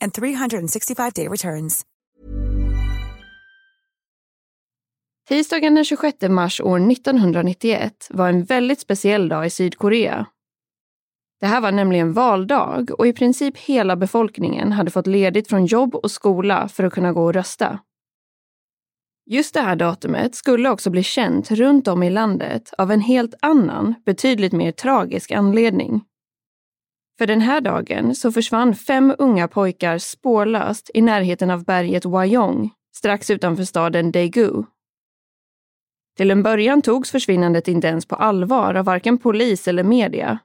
and 365-day returns. Tisdagen den 26 mars år 1991 var en väldigt speciell dag i Sydkorea. Det här var nämligen valdag och i princip hela befolkningen hade fått ledigt från jobb och skola för att kunna gå och rösta. Just det här datumet skulle också bli känt runt om i landet av en helt annan, betydligt mer tragisk anledning. För den här dagen så försvann fem unga pojkar spårlöst i närheten av berget Wayong, strax utanför staden Daegu. Till en början togs försvinnandet inte ens på allvar av varken polis eller media.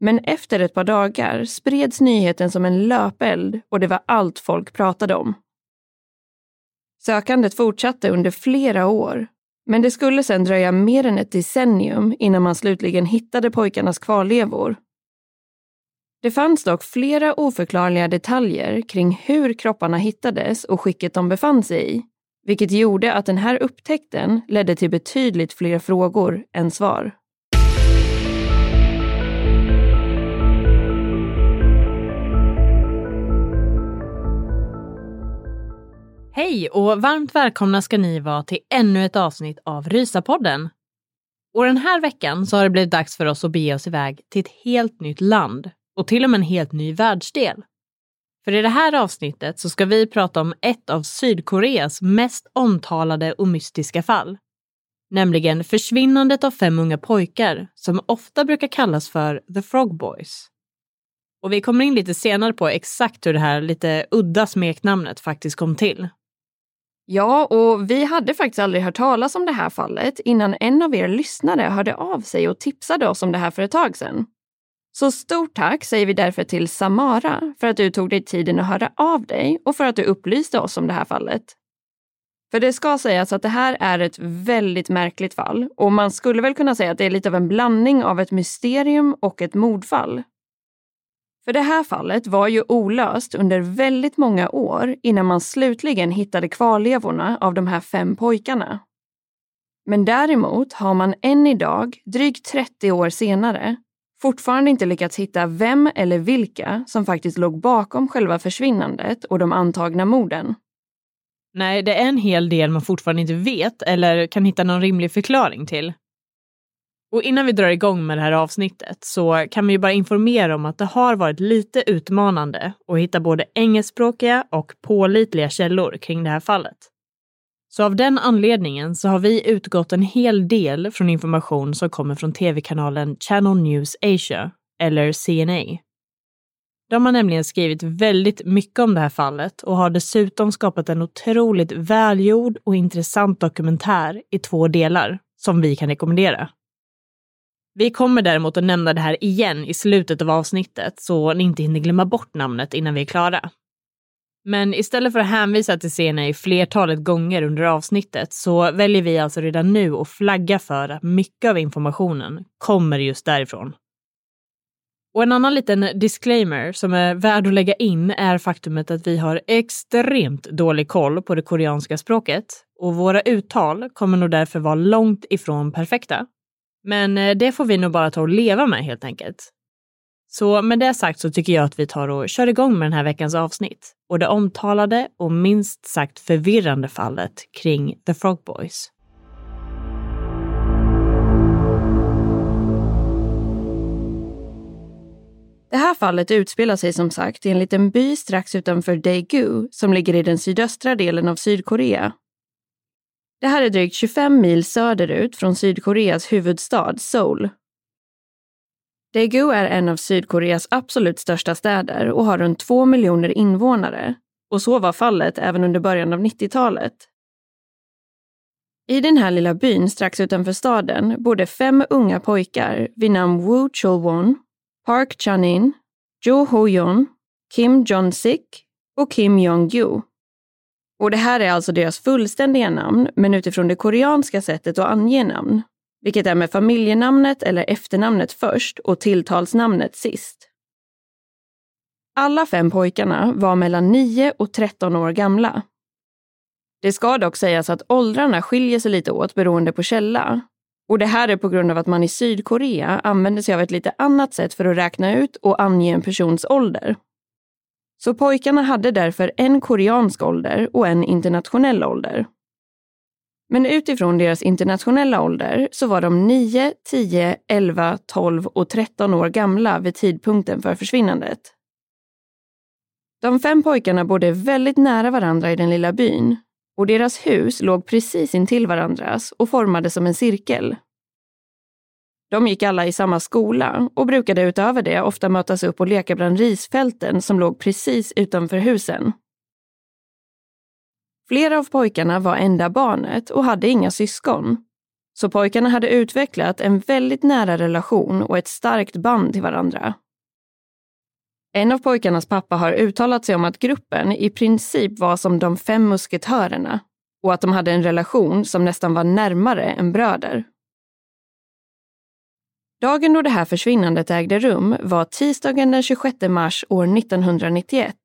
Men efter ett par dagar spreds nyheten som en löpeld och det var allt folk pratade om. Sökandet fortsatte under flera år, men det skulle sedan dröja mer än ett decennium innan man slutligen hittade pojkarnas kvarlevor. Det fanns dock flera oförklarliga detaljer kring hur kropparna hittades och skicket de befann sig i, vilket gjorde att den här upptäckten ledde till betydligt fler frågor än svar. Hej och varmt välkomna ska ni vara till ännu ett avsnitt av Rysapodden. Och den här veckan så har det blivit dags för oss att bege oss iväg till ett helt nytt land och till och med en helt ny världsdel. För i det här avsnittet så ska vi prata om ett av Sydkoreas mest omtalade och mystiska fall. Nämligen försvinnandet av fem unga pojkar som ofta brukar kallas för The Frog Boys. Och vi kommer in lite senare på exakt hur det här lite udda smeknamnet faktiskt kom till. Ja, och vi hade faktiskt aldrig hört talas om det här fallet innan en av er lyssnare hörde av sig och tipsade oss om det här för ett tag sedan. Så stort tack säger vi därför till Samara för att du tog dig tiden att höra av dig och för att du upplyste oss om det här fallet. För det ska sägas att det här är ett väldigt märkligt fall och man skulle väl kunna säga att det är lite av en blandning av ett mysterium och ett mordfall. För det här fallet var ju olöst under väldigt många år innan man slutligen hittade kvarlevorna av de här fem pojkarna. Men däremot har man än idag, drygt 30 år senare, fortfarande inte lyckats hitta vem eller vilka som faktiskt låg bakom själva försvinnandet och de antagna morden. Nej, det är en hel del man fortfarande inte vet eller kan hitta någon rimlig förklaring till. Och innan vi drar igång med det här avsnittet så kan vi ju bara informera om att det har varit lite utmanande att hitta både engelskspråkiga och pålitliga källor kring det här fallet. Så av den anledningen så har vi utgått en hel del från information som kommer från tv-kanalen Channel News Asia, eller CNA. De har nämligen skrivit väldigt mycket om det här fallet och har dessutom skapat en otroligt välgjord och intressant dokumentär i två delar som vi kan rekommendera. Vi kommer däremot att nämna det här igen i slutet av avsnittet så ni inte hinner glömma bort namnet innan vi är klara. Men istället för att hänvisa till scener i flertalet gånger under avsnittet så väljer vi alltså redan nu att flagga för att mycket av informationen kommer just därifrån. Och en annan liten disclaimer som är värd att lägga in är faktumet att vi har extremt dålig koll på det koreanska språket och våra uttal kommer nog därför vara långt ifrån perfekta. Men eh, det får vi nog bara ta och leva med helt enkelt. Så med det sagt så tycker jag att vi tar och kör igång med den här veckans avsnitt och det omtalade och minst sagt förvirrande fallet kring The Frog Boys. Det här fallet utspelar sig som sagt i en liten by strax utanför Daegu som ligger i den sydöstra delen av Sydkorea. Det här är drygt 25 mil söderut från Sydkoreas huvudstad Seoul. Daegu är en av Sydkoreas absolut största städer och har runt två miljoner invånare. Och så var fallet även under början av 90-talet. I den här lilla byn strax utanför staden bodde fem unga pojkar vid namn Woo Chul-won, Park Chan-in, Jo Ho-yeon, Kim Jong-Sik och Kim Jong-ju. Och det här är alltså deras fullständiga namn, men utifrån det koreanska sättet att ange namn, vilket är med familjenamnet eller efternamnet först och tilltalsnamnet sist. Alla fem pojkarna var mellan 9 och 13 år gamla. Det ska dock sägas att åldrarna skiljer sig lite åt beroende på källa. Och det här är på grund av att man i Sydkorea använder sig av ett lite annat sätt för att räkna ut och ange en persons ålder. Så pojkarna hade därför en koreansk ålder och en internationell ålder. Men utifrån deras internationella ålder så var de 9, 10, 11, 12 och 13 år gamla vid tidpunkten för försvinnandet. De fem pojkarna bodde väldigt nära varandra i den lilla byn och deras hus låg precis intill varandras och formade som en cirkel. De gick alla i samma skola och brukade utöver det ofta mötas upp och leka bland risfälten som låg precis utanför husen. Flera av pojkarna var enda barnet och hade inga syskon. Så pojkarna hade utvecklat en väldigt nära relation och ett starkt band till varandra. En av pojkarnas pappa har uttalat sig om att gruppen i princip var som de fem musketörerna och att de hade en relation som nästan var närmare än bröder. Dagen då det här försvinnandet ägde rum var tisdagen den 26 mars år 1991.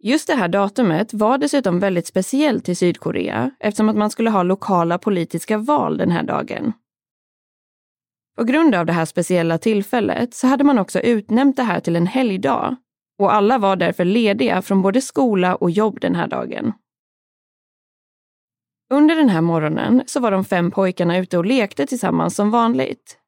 Just det här datumet var dessutom väldigt speciellt i Sydkorea eftersom att man skulle ha lokala politiska val den här dagen. På grund av det här speciella tillfället så hade man också utnämnt det här till en helgdag och alla var därför lediga från både skola och jobb den här dagen. Under den här morgonen så var de fem pojkarna ute och lekte tillsammans som vanligt.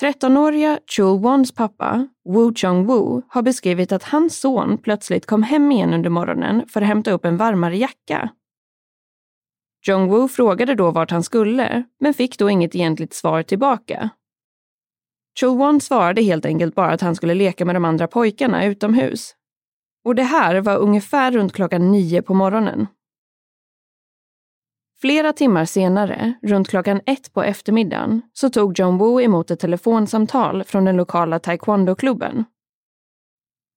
13-åriga Chul Wons pappa, Wu Chong-Wu, har beskrivit att hans son plötsligt kom hem igen under morgonen för att hämta upp en varmare jacka. Jong-Wu frågade då vart han skulle, men fick då inget egentligt svar tillbaka. Chul-won svarade helt enkelt bara att han skulle leka med de andra pojkarna utomhus. Och det här var ungefär runt klockan nio på morgonen. Flera timmar senare, runt klockan ett på eftermiddagen, så tog John Woo emot ett telefonsamtal från den lokala taekwondoklubben.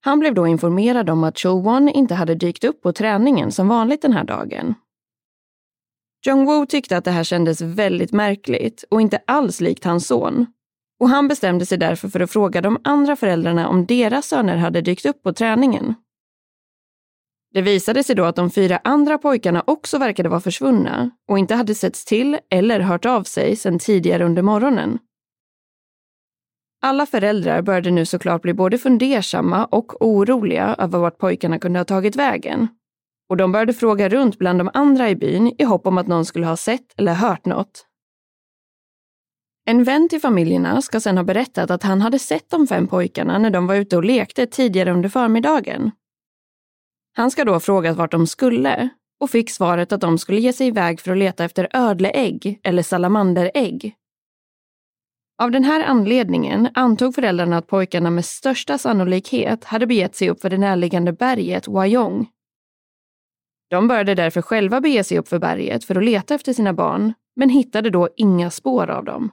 Han blev då informerad om att Cho Won inte hade dykt upp på träningen som vanligt den här dagen. Jong Woo tyckte att det här kändes väldigt märkligt och inte alls likt hans son. Och han bestämde sig därför för att fråga de andra föräldrarna om deras söner hade dykt upp på träningen. Det visade sig då att de fyra andra pojkarna också verkade vara försvunna och inte hade setts till eller hört av sig sedan tidigare under morgonen. Alla föräldrar började nu såklart bli både fundersamma och oroliga över vart pojkarna kunde ha tagit vägen. Och de började fråga runt bland de andra i byn i hopp om att någon skulle ha sett eller hört något. En vän till familjerna ska sedan ha berättat att han hade sett de fem pojkarna när de var ute och lekte tidigare under förmiddagen han ska då ha frågat vart de skulle och fick svaret att de skulle ge sig iväg för att leta efter ödleägg eller salamanderägg. Av den här anledningen antog föräldrarna att pojkarna med största sannolikhet hade begett sig upp för det närliggande berget Wayong. De började därför själva bege sig upp för berget för att leta efter sina barn, men hittade då inga spår av dem.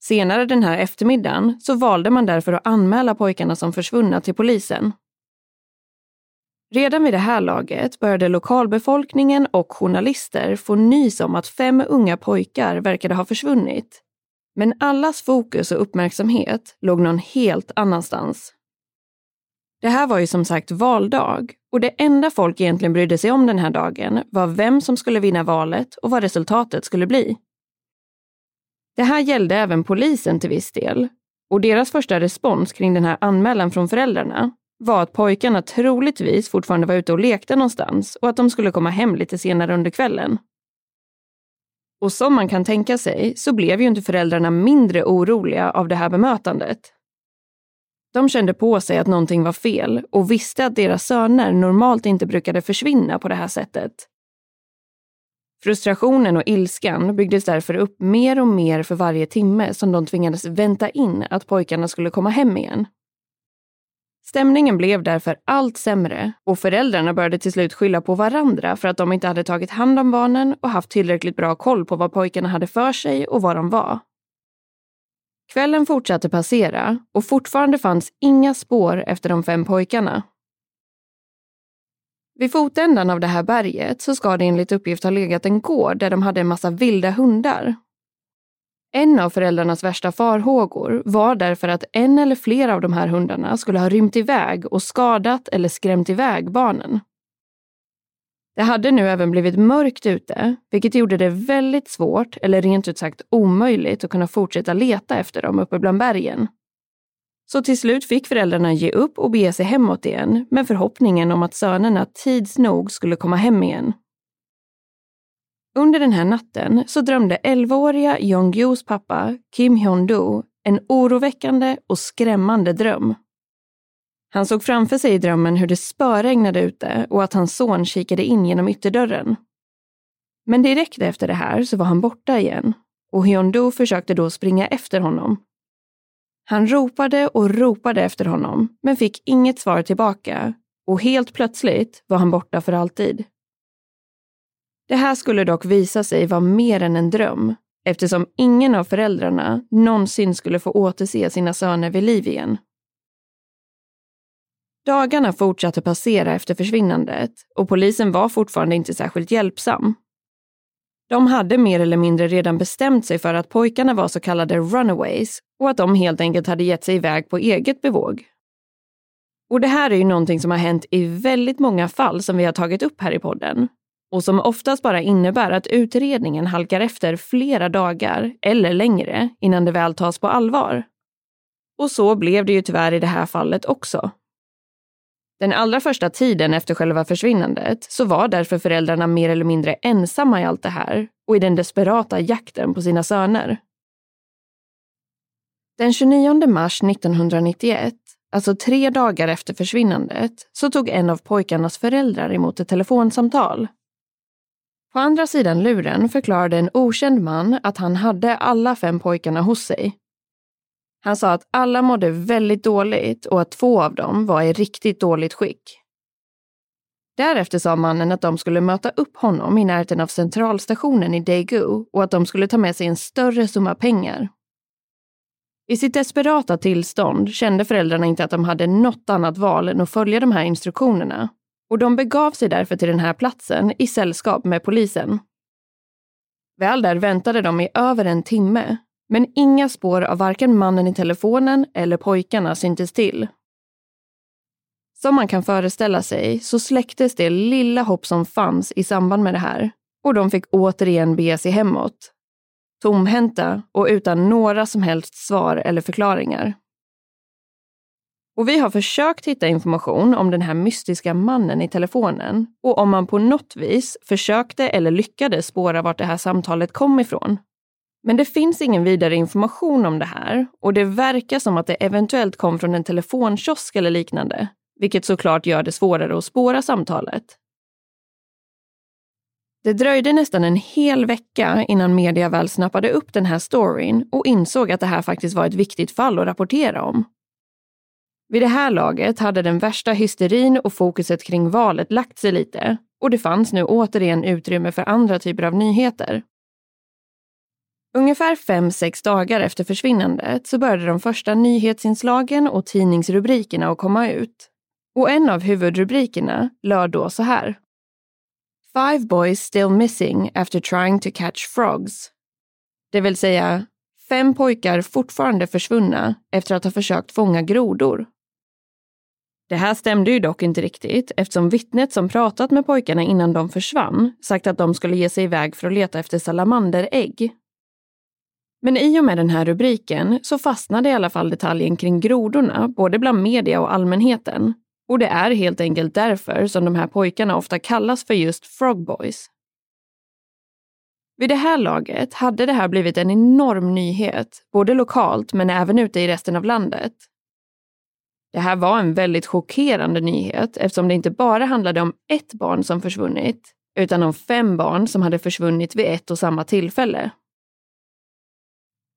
Senare den här eftermiddagen så valde man därför att anmäla pojkarna som försvunna till polisen Redan vid det här laget började lokalbefolkningen och journalister få nys om att fem unga pojkar verkade ha försvunnit. Men allas fokus och uppmärksamhet låg någon helt annanstans. Det här var ju som sagt valdag och det enda folk egentligen brydde sig om den här dagen var vem som skulle vinna valet och vad resultatet skulle bli. Det här gällde även polisen till viss del och deras första respons kring den här anmälan från föräldrarna var att pojkarna troligtvis fortfarande var ute och lekte någonstans och att de skulle komma hem lite senare under kvällen. Och som man kan tänka sig så blev ju inte föräldrarna mindre oroliga av det här bemötandet. De kände på sig att någonting var fel och visste att deras söner normalt inte brukade försvinna på det här sättet. Frustrationen och ilskan byggdes därför upp mer och mer för varje timme som de tvingades vänta in att pojkarna skulle komma hem igen. Stämningen blev därför allt sämre och föräldrarna började till slut skylla på varandra för att de inte hade tagit hand om barnen och haft tillräckligt bra koll på vad pojkarna hade för sig och var de var. Kvällen fortsatte passera och fortfarande fanns inga spår efter de fem pojkarna. Vid fotändan av det här berget så ska det enligt uppgift ha legat en gård där de hade en massa vilda hundar. En av föräldrarnas värsta farhågor var därför att en eller flera av de här hundarna skulle ha rymt iväg och skadat eller skrämt iväg barnen. Det hade nu även blivit mörkt ute, vilket gjorde det väldigt svårt, eller rent ut sagt omöjligt, att kunna fortsätta leta efter dem uppe bland bergen. Så till slut fick föräldrarna ge upp och bege sig hemåt igen med förhoppningen om att sönerna tids nog skulle komma hem igen. Under den här natten så drömde 11-åriga Jong-Gyos pappa, Kim Hyun-do, en oroväckande och skrämmande dröm. Han såg framför sig i drömmen hur det spöregnade ute och att hans son kikade in genom ytterdörren. Men direkt efter det här så var han borta igen och Hyun-do försökte då springa efter honom. Han ropade och ropade efter honom men fick inget svar tillbaka och helt plötsligt var han borta för alltid. Det här skulle dock visa sig vara mer än en dröm eftersom ingen av föräldrarna någonsin skulle få återse sina söner vid liv igen. Dagarna fortsatte passera efter försvinnandet och polisen var fortfarande inte särskilt hjälpsam. De hade mer eller mindre redan bestämt sig för att pojkarna var så kallade runaways och att de helt enkelt hade gett sig iväg på eget bevåg. Och det här är ju någonting som har hänt i väldigt många fall som vi har tagit upp här i podden och som oftast bara innebär att utredningen halkar efter flera dagar eller längre innan det väl tas på allvar. Och så blev det ju tyvärr i det här fallet också. Den allra första tiden efter själva försvinnandet så var därför föräldrarna mer eller mindre ensamma i allt det här och i den desperata jakten på sina söner. Den 29 mars 1991, alltså tre dagar efter försvinnandet, så tog en av pojkarnas föräldrar emot ett telefonsamtal. På andra sidan luren förklarade en okänd man att han hade alla fem pojkarna hos sig han sa att alla mådde väldigt dåligt och att två av dem var i riktigt dåligt skick. Därefter sa mannen att de skulle möta upp honom i närheten av centralstationen i Daegu och att de skulle ta med sig en större summa pengar. I sitt desperata tillstånd kände föräldrarna inte att de hade något annat val än att följa de här instruktionerna och de begav sig därför till den här platsen i sällskap med polisen. Väl där väntade de i över en timme men inga spår av varken mannen i telefonen eller pojkarna syntes till. Som man kan föreställa sig så släcktes det lilla hopp som fanns i samband med det här och de fick återigen bege sig hemåt. Tomhänta och utan några som helst svar eller förklaringar. Och vi har försökt hitta information om den här mystiska mannen i telefonen och om man på något vis försökte eller lyckades spåra vart det här samtalet kom ifrån. Men det finns ingen vidare information om det här och det verkar som att det eventuellt kom från en telefonkiosk eller liknande, vilket såklart gör det svårare att spåra samtalet. Det dröjde nästan en hel vecka innan media väl snappade upp den här storyn och insåg att det här faktiskt var ett viktigt fall att rapportera om. Vid det här laget hade den värsta hysterin och fokuset kring valet lagt sig lite och det fanns nu återigen utrymme för andra typer av nyheter. Ungefär fem sex dagar efter försvinnandet så började de första nyhetsinslagen och tidningsrubrikerna att komma ut. Och en av huvudrubrikerna löd då så här. Five boys still missing after trying to catch frogs. Det vill säga, fem pojkar fortfarande försvunna efter att ha försökt fånga grodor. Det här stämde ju dock inte riktigt eftersom vittnet som pratat med pojkarna innan de försvann sagt att de skulle ge sig iväg för att leta efter salamanderägg. Men i och med den här rubriken så fastnade i alla fall detaljen kring grodorna både bland media och allmänheten. Och det är helt enkelt därför som de här pojkarna ofta kallas för just frogboys. Vid det här laget hade det här blivit en enorm nyhet, både lokalt men även ute i resten av landet. Det här var en väldigt chockerande nyhet eftersom det inte bara handlade om ett barn som försvunnit, utan om fem barn som hade försvunnit vid ett och samma tillfälle.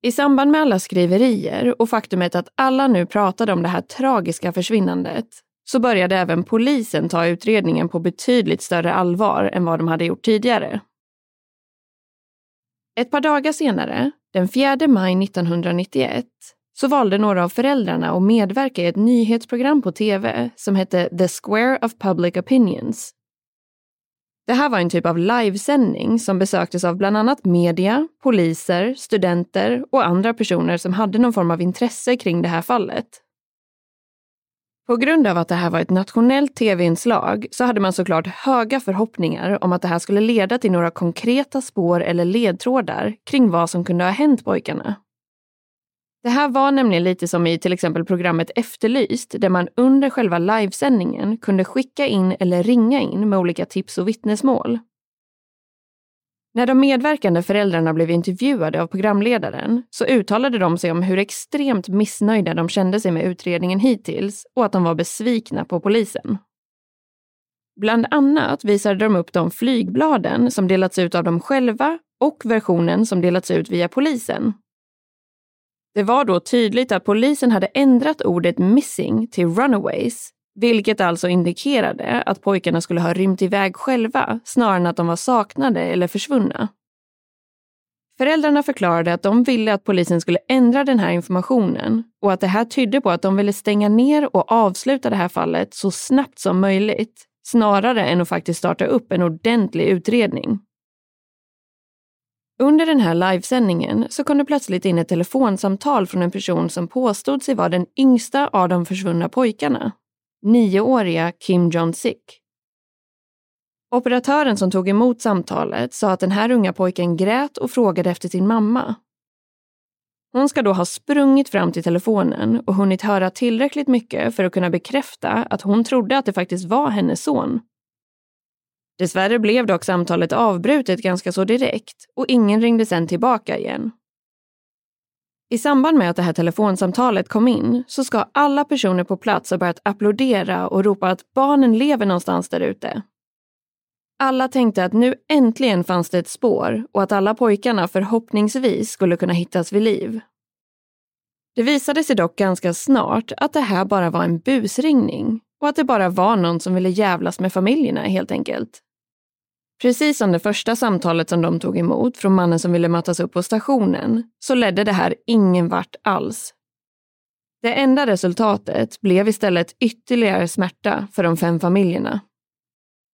I samband med alla skriverier och faktumet att alla nu pratade om det här tragiska försvinnandet så började även polisen ta utredningen på betydligt större allvar än vad de hade gjort tidigare. Ett par dagar senare, den 4 maj 1991, så valde några av föräldrarna att medverka i ett nyhetsprogram på tv som hette The Square of Public Opinions. Det här var en typ av livesändning som besöktes av bland annat media, poliser, studenter och andra personer som hade någon form av intresse kring det här fallet. På grund av att det här var ett nationellt tv-inslag så hade man såklart höga förhoppningar om att det här skulle leda till några konkreta spår eller ledtrådar kring vad som kunde ha hänt pojkarna. Det här var nämligen lite som i till exempel programmet Efterlyst där man under själva livesändningen kunde skicka in eller ringa in med olika tips och vittnesmål. När de medverkande föräldrarna blev intervjuade av programledaren så uttalade de sig om hur extremt missnöjda de kände sig med utredningen hittills och att de var besvikna på polisen. Bland annat visade de upp de flygbladen som delats ut av dem själva och versionen som delats ut via polisen. Det var då tydligt att polisen hade ändrat ordet missing till runaways vilket alltså indikerade att pojkarna skulle ha rymt iväg själva snarare än att de var saknade eller försvunna. Föräldrarna förklarade att de ville att polisen skulle ändra den här informationen och att det här tydde på att de ville stänga ner och avsluta det här fallet så snabbt som möjligt, snarare än att faktiskt starta upp en ordentlig utredning. Under den här livesändningen så kom det plötsligt in ett telefonsamtal från en person som påstod sig vara den yngsta av de försvunna pojkarna nioåriga Kim Jong-Sik. Operatören som tog emot samtalet sa att den här unga pojken grät och frågade efter sin mamma. Hon ska då ha sprungit fram till telefonen och hunnit höra tillräckligt mycket för att kunna bekräfta att hon trodde att det faktiskt var hennes son. Dessvärre blev dock samtalet avbrutet ganska så direkt och ingen ringde sen tillbaka igen. I samband med att det här telefonsamtalet kom in så ska alla personer på plats ha börjat applådera och ropa att barnen lever någonstans där ute. Alla tänkte att nu äntligen fanns det ett spår och att alla pojkarna förhoppningsvis skulle kunna hittas vid liv. Det visade sig dock ganska snart att det här bara var en busringning och att det bara var någon som ville jävlas med familjerna helt enkelt. Precis som det första samtalet som de tog emot från mannen som ville mötas upp på stationen så ledde det här ingen vart alls. Det enda resultatet blev istället ytterligare smärta för de fem familjerna.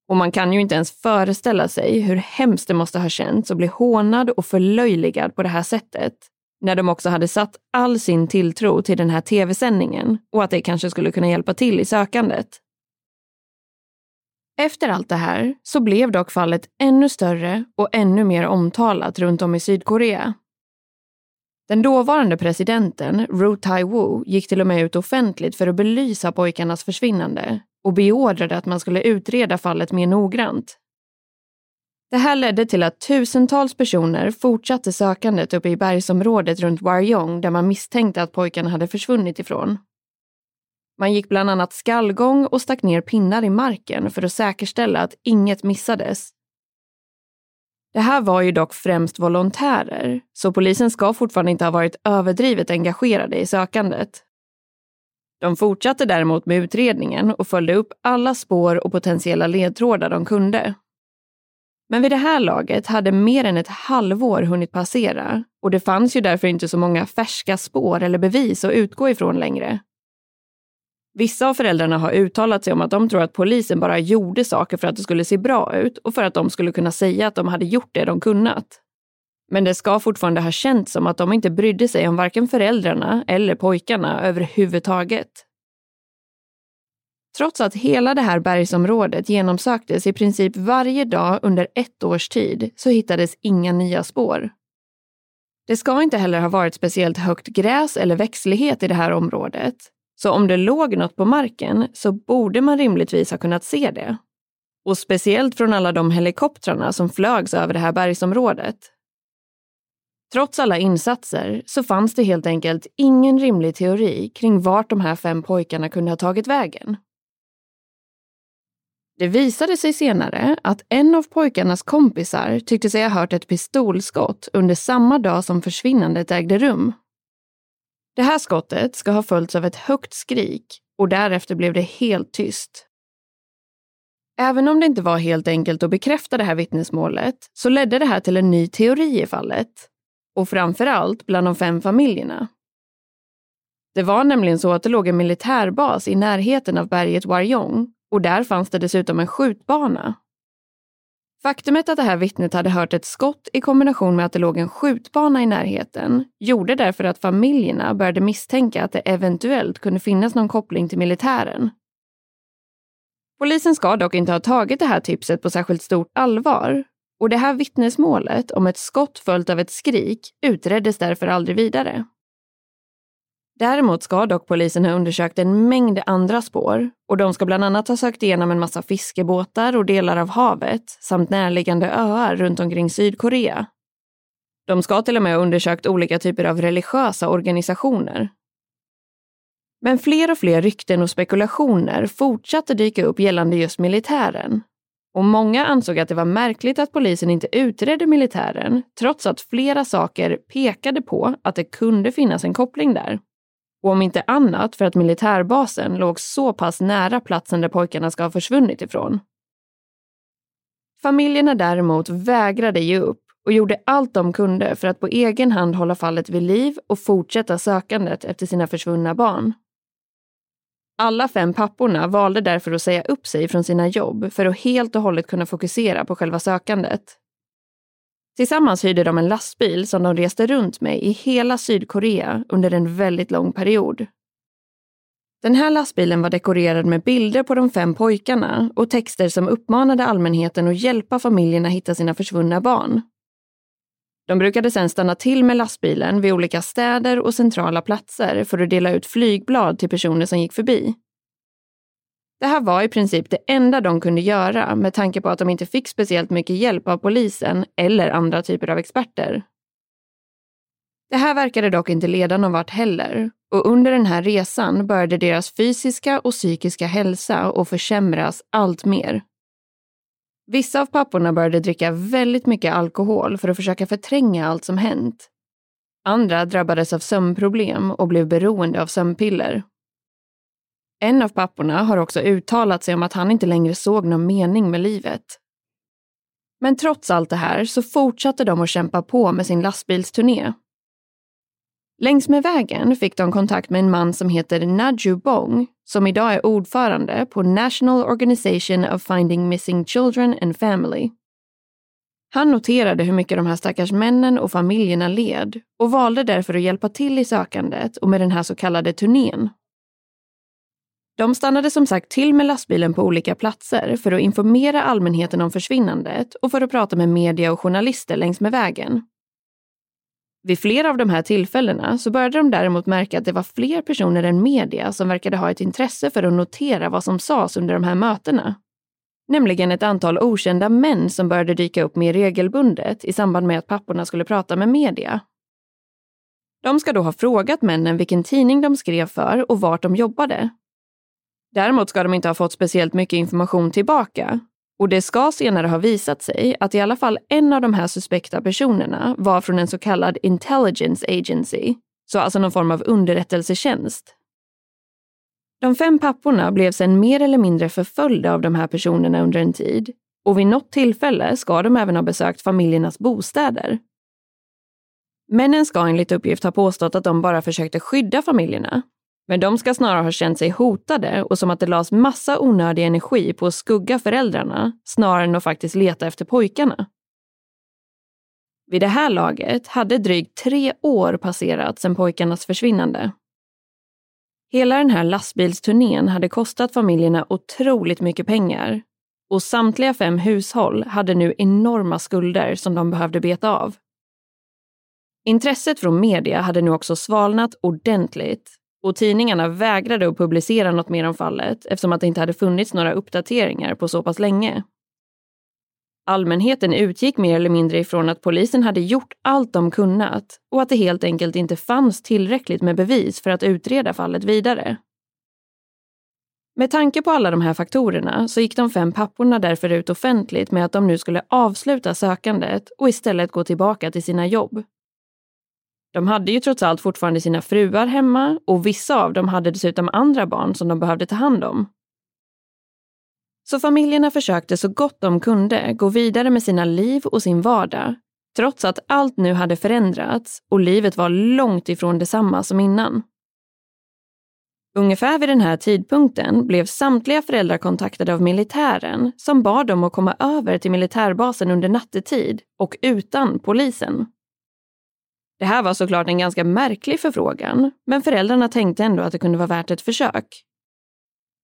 Och man kan ju inte ens föreställa sig hur hemskt det måste ha känts att bli hånad och förlöjligad på det här sättet när de också hade satt all sin tilltro till den här tv-sändningen och att det kanske skulle kunna hjälpa till i sökandet. Efter allt det här så blev dock fallet ännu större och ännu mer omtalat runt om i Sydkorea. Den dåvarande presidenten, Ru Tai-woo, gick till och med ut offentligt för att belysa pojkarnas försvinnande och beordrade att man skulle utreda fallet mer noggrant. Det här ledde till att tusentals personer fortsatte sökandet uppe i bergsområdet runt Waryong där man misstänkte att pojkarna hade försvunnit ifrån. Man gick bland annat skallgång och stack ner pinnar i marken för att säkerställa att inget missades. Det här var ju dock främst volontärer, så polisen ska fortfarande inte ha varit överdrivet engagerade i sökandet. De fortsatte däremot med utredningen och följde upp alla spår och potentiella ledtrådar de kunde. Men vid det här laget hade mer än ett halvår hunnit passera och det fanns ju därför inte så många färska spår eller bevis att utgå ifrån längre. Vissa av föräldrarna har uttalat sig om att de tror att polisen bara gjorde saker för att det skulle se bra ut och för att de skulle kunna säga att de hade gjort det de kunnat. Men det ska fortfarande ha känts som att de inte brydde sig om varken föräldrarna eller pojkarna överhuvudtaget. Trots att hela det här bergsområdet genomsöktes i princip varje dag under ett års tid så hittades inga nya spår. Det ska inte heller ha varit speciellt högt gräs eller växtlighet i det här området, så om det låg något på marken så borde man rimligtvis ha kunnat se det. Och speciellt från alla de helikoptrarna som flögs över det här bergsområdet. Trots alla insatser så fanns det helt enkelt ingen rimlig teori kring vart de här fem pojkarna kunde ha tagit vägen. Det visade sig senare att en av pojkarnas kompisar tyckte sig ha hört ett pistolskott under samma dag som försvinnandet ägde rum. Det här skottet ska ha följts av ett högt skrik och därefter blev det helt tyst. Även om det inte var helt enkelt att bekräfta det här vittnesmålet så ledde det här till en ny teori i fallet. Och framför allt bland de fem familjerna. Det var nämligen så att det låg en militärbas i närheten av berget Warjong och där fanns det dessutom en skjutbana. Faktumet att det här vittnet hade hört ett skott i kombination med att det låg en skjutbana i närheten gjorde därför att familjerna började misstänka att det eventuellt kunde finnas någon koppling till militären. Polisen ska dock inte ha tagit det här tipset på särskilt stort allvar och det här vittnesmålet om ett skott följt av ett skrik utreddes därför aldrig vidare. Däremot ska dock polisen ha undersökt en mängd andra spår och de ska bland annat ha sökt igenom en massa fiskebåtar och delar av havet samt närliggande öar runt omkring Sydkorea. De ska till och med ha undersökt olika typer av religiösa organisationer. Men fler och fler rykten och spekulationer fortsatte dyka upp gällande just militären. Och många ansåg att det var märkligt att polisen inte utredde militären trots att flera saker pekade på att det kunde finnas en koppling där. Och om inte annat för att militärbasen låg så pass nära platsen där pojkarna ska ha försvunnit ifrån. Familjerna däremot vägrade ge upp och gjorde allt de kunde för att på egen hand hålla fallet vid liv och fortsätta sökandet efter sina försvunna barn. Alla fem papporna valde därför att säga upp sig från sina jobb för att helt och hållet kunna fokusera på själva sökandet. Tillsammans hyrde de en lastbil som de reste runt med i hela Sydkorea under en väldigt lång period. Den här lastbilen var dekorerad med bilder på de fem pojkarna och texter som uppmanade allmänheten att hjälpa familjerna hitta sina försvunna barn. De brukade sedan stanna till med lastbilen vid olika städer och centrala platser för att dela ut flygblad till personer som gick förbi. Det här var i princip det enda de kunde göra med tanke på att de inte fick speciellt mycket hjälp av polisen eller andra typer av experter. Det här verkade dock inte leda någon vart heller och under den här resan började deras fysiska och psykiska hälsa att försämras allt mer. Vissa av papporna började dricka väldigt mycket alkohol för att försöka förtränga allt som hänt. Andra drabbades av sömnproblem och blev beroende av sömnpiller. En av papporna har också uttalat sig om att han inte längre såg någon mening med livet. Men trots allt det här så fortsatte de att kämpa på med sin lastbilsturné. Längs med vägen fick de kontakt med en man som heter Naju Bong som idag är ordförande på National Organization of Finding Missing Children and Family. Han noterade hur mycket de här stackars männen och familjerna led och valde därför att hjälpa till i sökandet och med den här så kallade turnén. De stannade som sagt till med lastbilen på olika platser för att informera allmänheten om försvinnandet och för att prata med media och journalister längs med vägen. Vid flera av de här tillfällena så började de däremot märka att det var fler personer än media som verkade ha ett intresse för att notera vad som sades under de här mötena. Nämligen ett antal okända män som började dyka upp mer regelbundet i samband med att papporna skulle prata med media. De ska då ha frågat männen vilken tidning de skrev för och vart de jobbade Däremot ska de inte ha fått speciellt mycket information tillbaka. Och det ska senare ha visat sig att i alla fall en av de här suspekta personerna var från en så kallad intelligence agency, så alltså någon form av underrättelsetjänst. De fem papporna blev sedan mer eller mindre förföljda av de här personerna under en tid och vid något tillfälle ska de även ha besökt familjernas bostäder. Männen ska enligt uppgift ha påstått att de bara försökte skydda familjerna men de ska snarare ha känt sig hotade och som att det lades massa onödig energi på att skugga föräldrarna snarare än att faktiskt leta efter pojkarna. Vid det här laget hade drygt tre år passerat sedan pojkarnas försvinnande. Hela den här lastbilsturnén hade kostat familjerna otroligt mycket pengar och samtliga fem hushåll hade nu enorma skulder som de behövde beta av. Intresset från media hade nu också svalnat ordentligt och tidningarna vägrade att publicera något mer om fallet eftersom att det inte hade funnits några uppdateringar på så pass länge. Allmänheten utgick mer eller mindre ifrån att polisen hade gjort allt de kunnat och att det helt enkelt inte fanns tillräckligt med bevis för att utreda fallet vidare. Med tanke på alla de här faktorerna så gick de fem papporna därför ut offentligt med att de nu skulle avsluta sökandet och istället gå tillbaka till sina jobb. De hade ju trots allt fortfarande sina fruar hemma och vissa av dem hade dessutom andra barn som de behövde ta hand om. Så familjerna försökte så gott de kunde gå vidare med sina liv och sin vardag, trots att allt nu hade förändrats och livet var långt ifrån detsamma som innan. Ungefär vid den här tidpunkten blev samtliga föräldrar kontaktade av militären som bad dem att komma över till militärbasen under nattetid och utan polisen. Det här var såklart en ganska märklig förfrågan, men föräldrarna tänkte ändå att det kunde vara värt ett försök.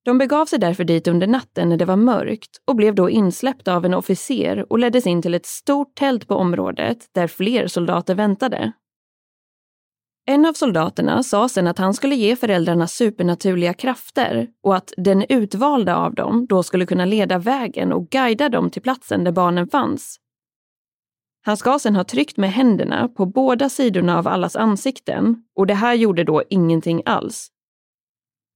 De begav sig därför dit under natten när det var mörkt och blev då insläppta av en officer och leddes in till ett stort tält på området där fler soldater väntade. En av soldaterna sa sen att han skulle ge föräldrarna supernaturliga krafter och att den utvalda av dem då skulle kunna leda vägen och guida dem till platsen där barnen fanns. Han ska sedan ha tryckt med händerna på båda sidorna av allas ansikten och det här gjorde då ingenting alls.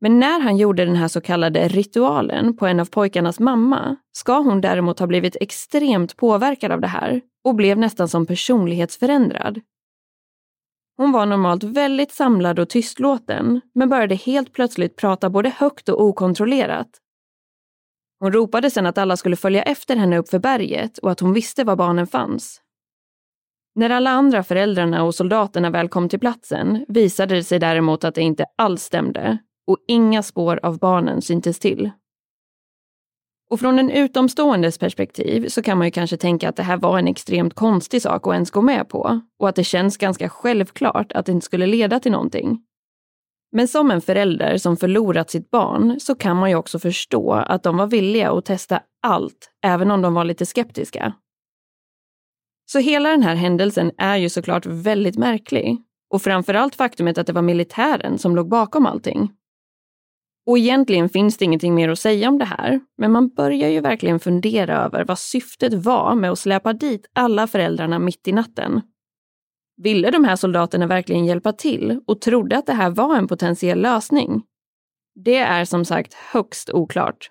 Men när han gjorde den här så kallade ritualen på en av pojkarnas mamma ska hon däremot ha blivit extremt påverkad av det här och blev nästan som personlighetsförändrad. Hon var normalt väldigt samlad och tystlåten men började helt plötsligt prata både högt och okontrollerat. Hon ropade sen att alla skulle följa efter henne upp för berget och att hon visste var barnen fanns. När alla andra föräldrarna och soldaterna väl kom till platsen visade det sig däremot att det inte alls stämde och inga spår av barnen syntes till. Och från en utomståendes perspektiv så kan man ju kanske tänka att det här var en extremt konstig sak att ens gå med på och att det känns ganska självklart att det inte skulle leda till någonting. Men som en förälder som förlorat sitt barn så kan man ju också förstå att de var villiga att testa allt, även om de var lite skeptiska. Så hela den här händelsen är ju såklart väldigt märklig. Och framförallt faktumet att det var militären som låg bakom allting. Och egentligen finns det ingenting mer att säga om det här, men man börjar ju verkligen fundera över vad syftet var med att släpa dit alla föräldrarna mitt i natten. Ville de här soldaterna verkligen hjälpa till och trodde att det här var en potentiell lösning? Det är som sagt högst oklart.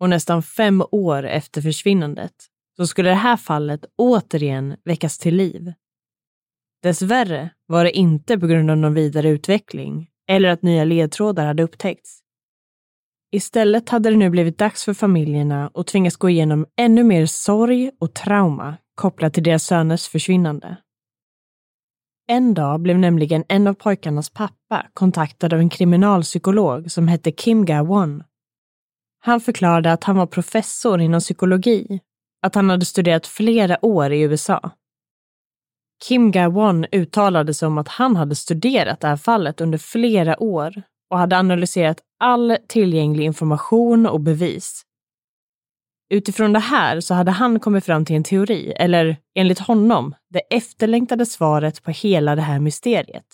och nästan fem år efter försvinnandet så skulle det här fallet återigen väckas till liv. Dessvärre var det inte på grund av någon vidare utveckling eller att nya ledtrådar hade upptäckts. Istället hade det nu blivit dags för familjerna att tvingas gå igenom ännu mer sorg och trauma kopplat till deras söners försvinnande. En dag blev nämligen en av pojkarnas pappa kontaktad av en kriminalpsykolog som hette Kim Ga-won. Han förklarade att han var professor inom psykologi, att han hade studerat flera år i USA. Kim Ga-won uttalade sig om att han hade studerat det här fallet under flera år och hade analyserat all tillgänglig information och bevis. Utifrån det här så hade han kommit fram till en teori, eller enligt honom, det efterlängtade svaret på hela det här mysteriet.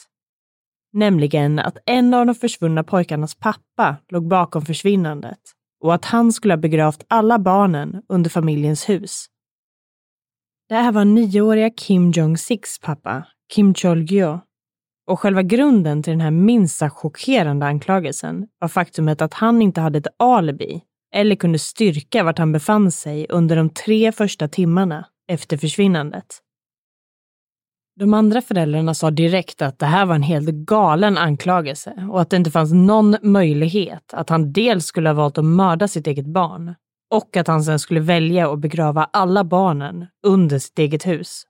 Nämligen att en av de försvunna pojkarnas pappa låg bakom försvinnandet och att han skulle ha begravt alla barnen under familjens hus. Det här var nioåriga Kim Jong-Siks pappa, Kim Chol-gyo. Och själva grunden till den här minst sagt chockerande anklagelsen var faktumet att han inte hade ett alibi eller kunde styrka vart han befann sig under de tre första timmarna efter försvinnandet. De andra föräldrarna sa direkt att det här var en helt galen anklagelse och att det inte fanns någon möjlighet att han dels skulle ha valt att mörda sitt eget barn och att han sen skulle välja att begrava alla barnen under sitt eget hus.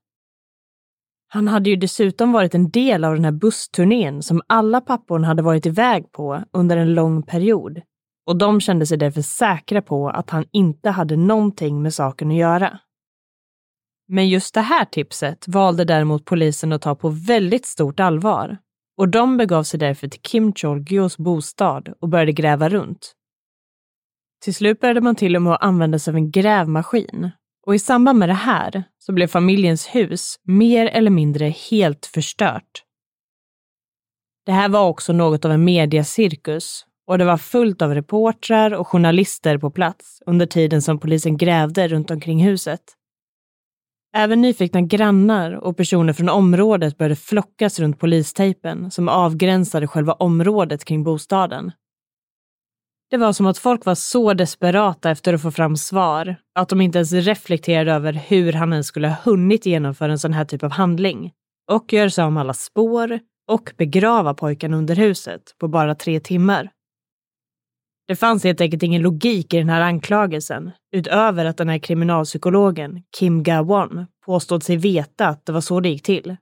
Han hade ju dessutom varit en del av den här bussturnén som alla papporna hade varit iväg på under en lång period och de kände sig därför säkra på att han inte hade någonting med saken att göra. Men just det här tipset valde däremot polisen att ta på väldigt stort allvar och de begav sig därför till Kim Chol-gyos bostad och började gräva runt. Till slut började man till och med att använda sig av en grävmaskin och i samband med det här så blev familjens hus mer eller mindre helt förstört. Det här var också något av en mediacirkus och det var fullt av reportrar och journalister på plats under tiden som polisen grävde runt omkring huset. Även nyfikna grannar och personer från området började flockas runt polistejpen som avgränsade själva området kring bostaden. Det var som att folk var så desperata efter att få fram svar att de inte ens reflekterade över hur han ens skulle ha hunnit genomföra en sån här typ av handling och göra sig av med alla spår och begrava pojken under huset på bara tre timmar. Det fanns helt enkelt ingen logik i den här anklagelsen, utöver att den här kriminalpsykologen, Kim Ga-won, påstod sig veta att det var så det gick till.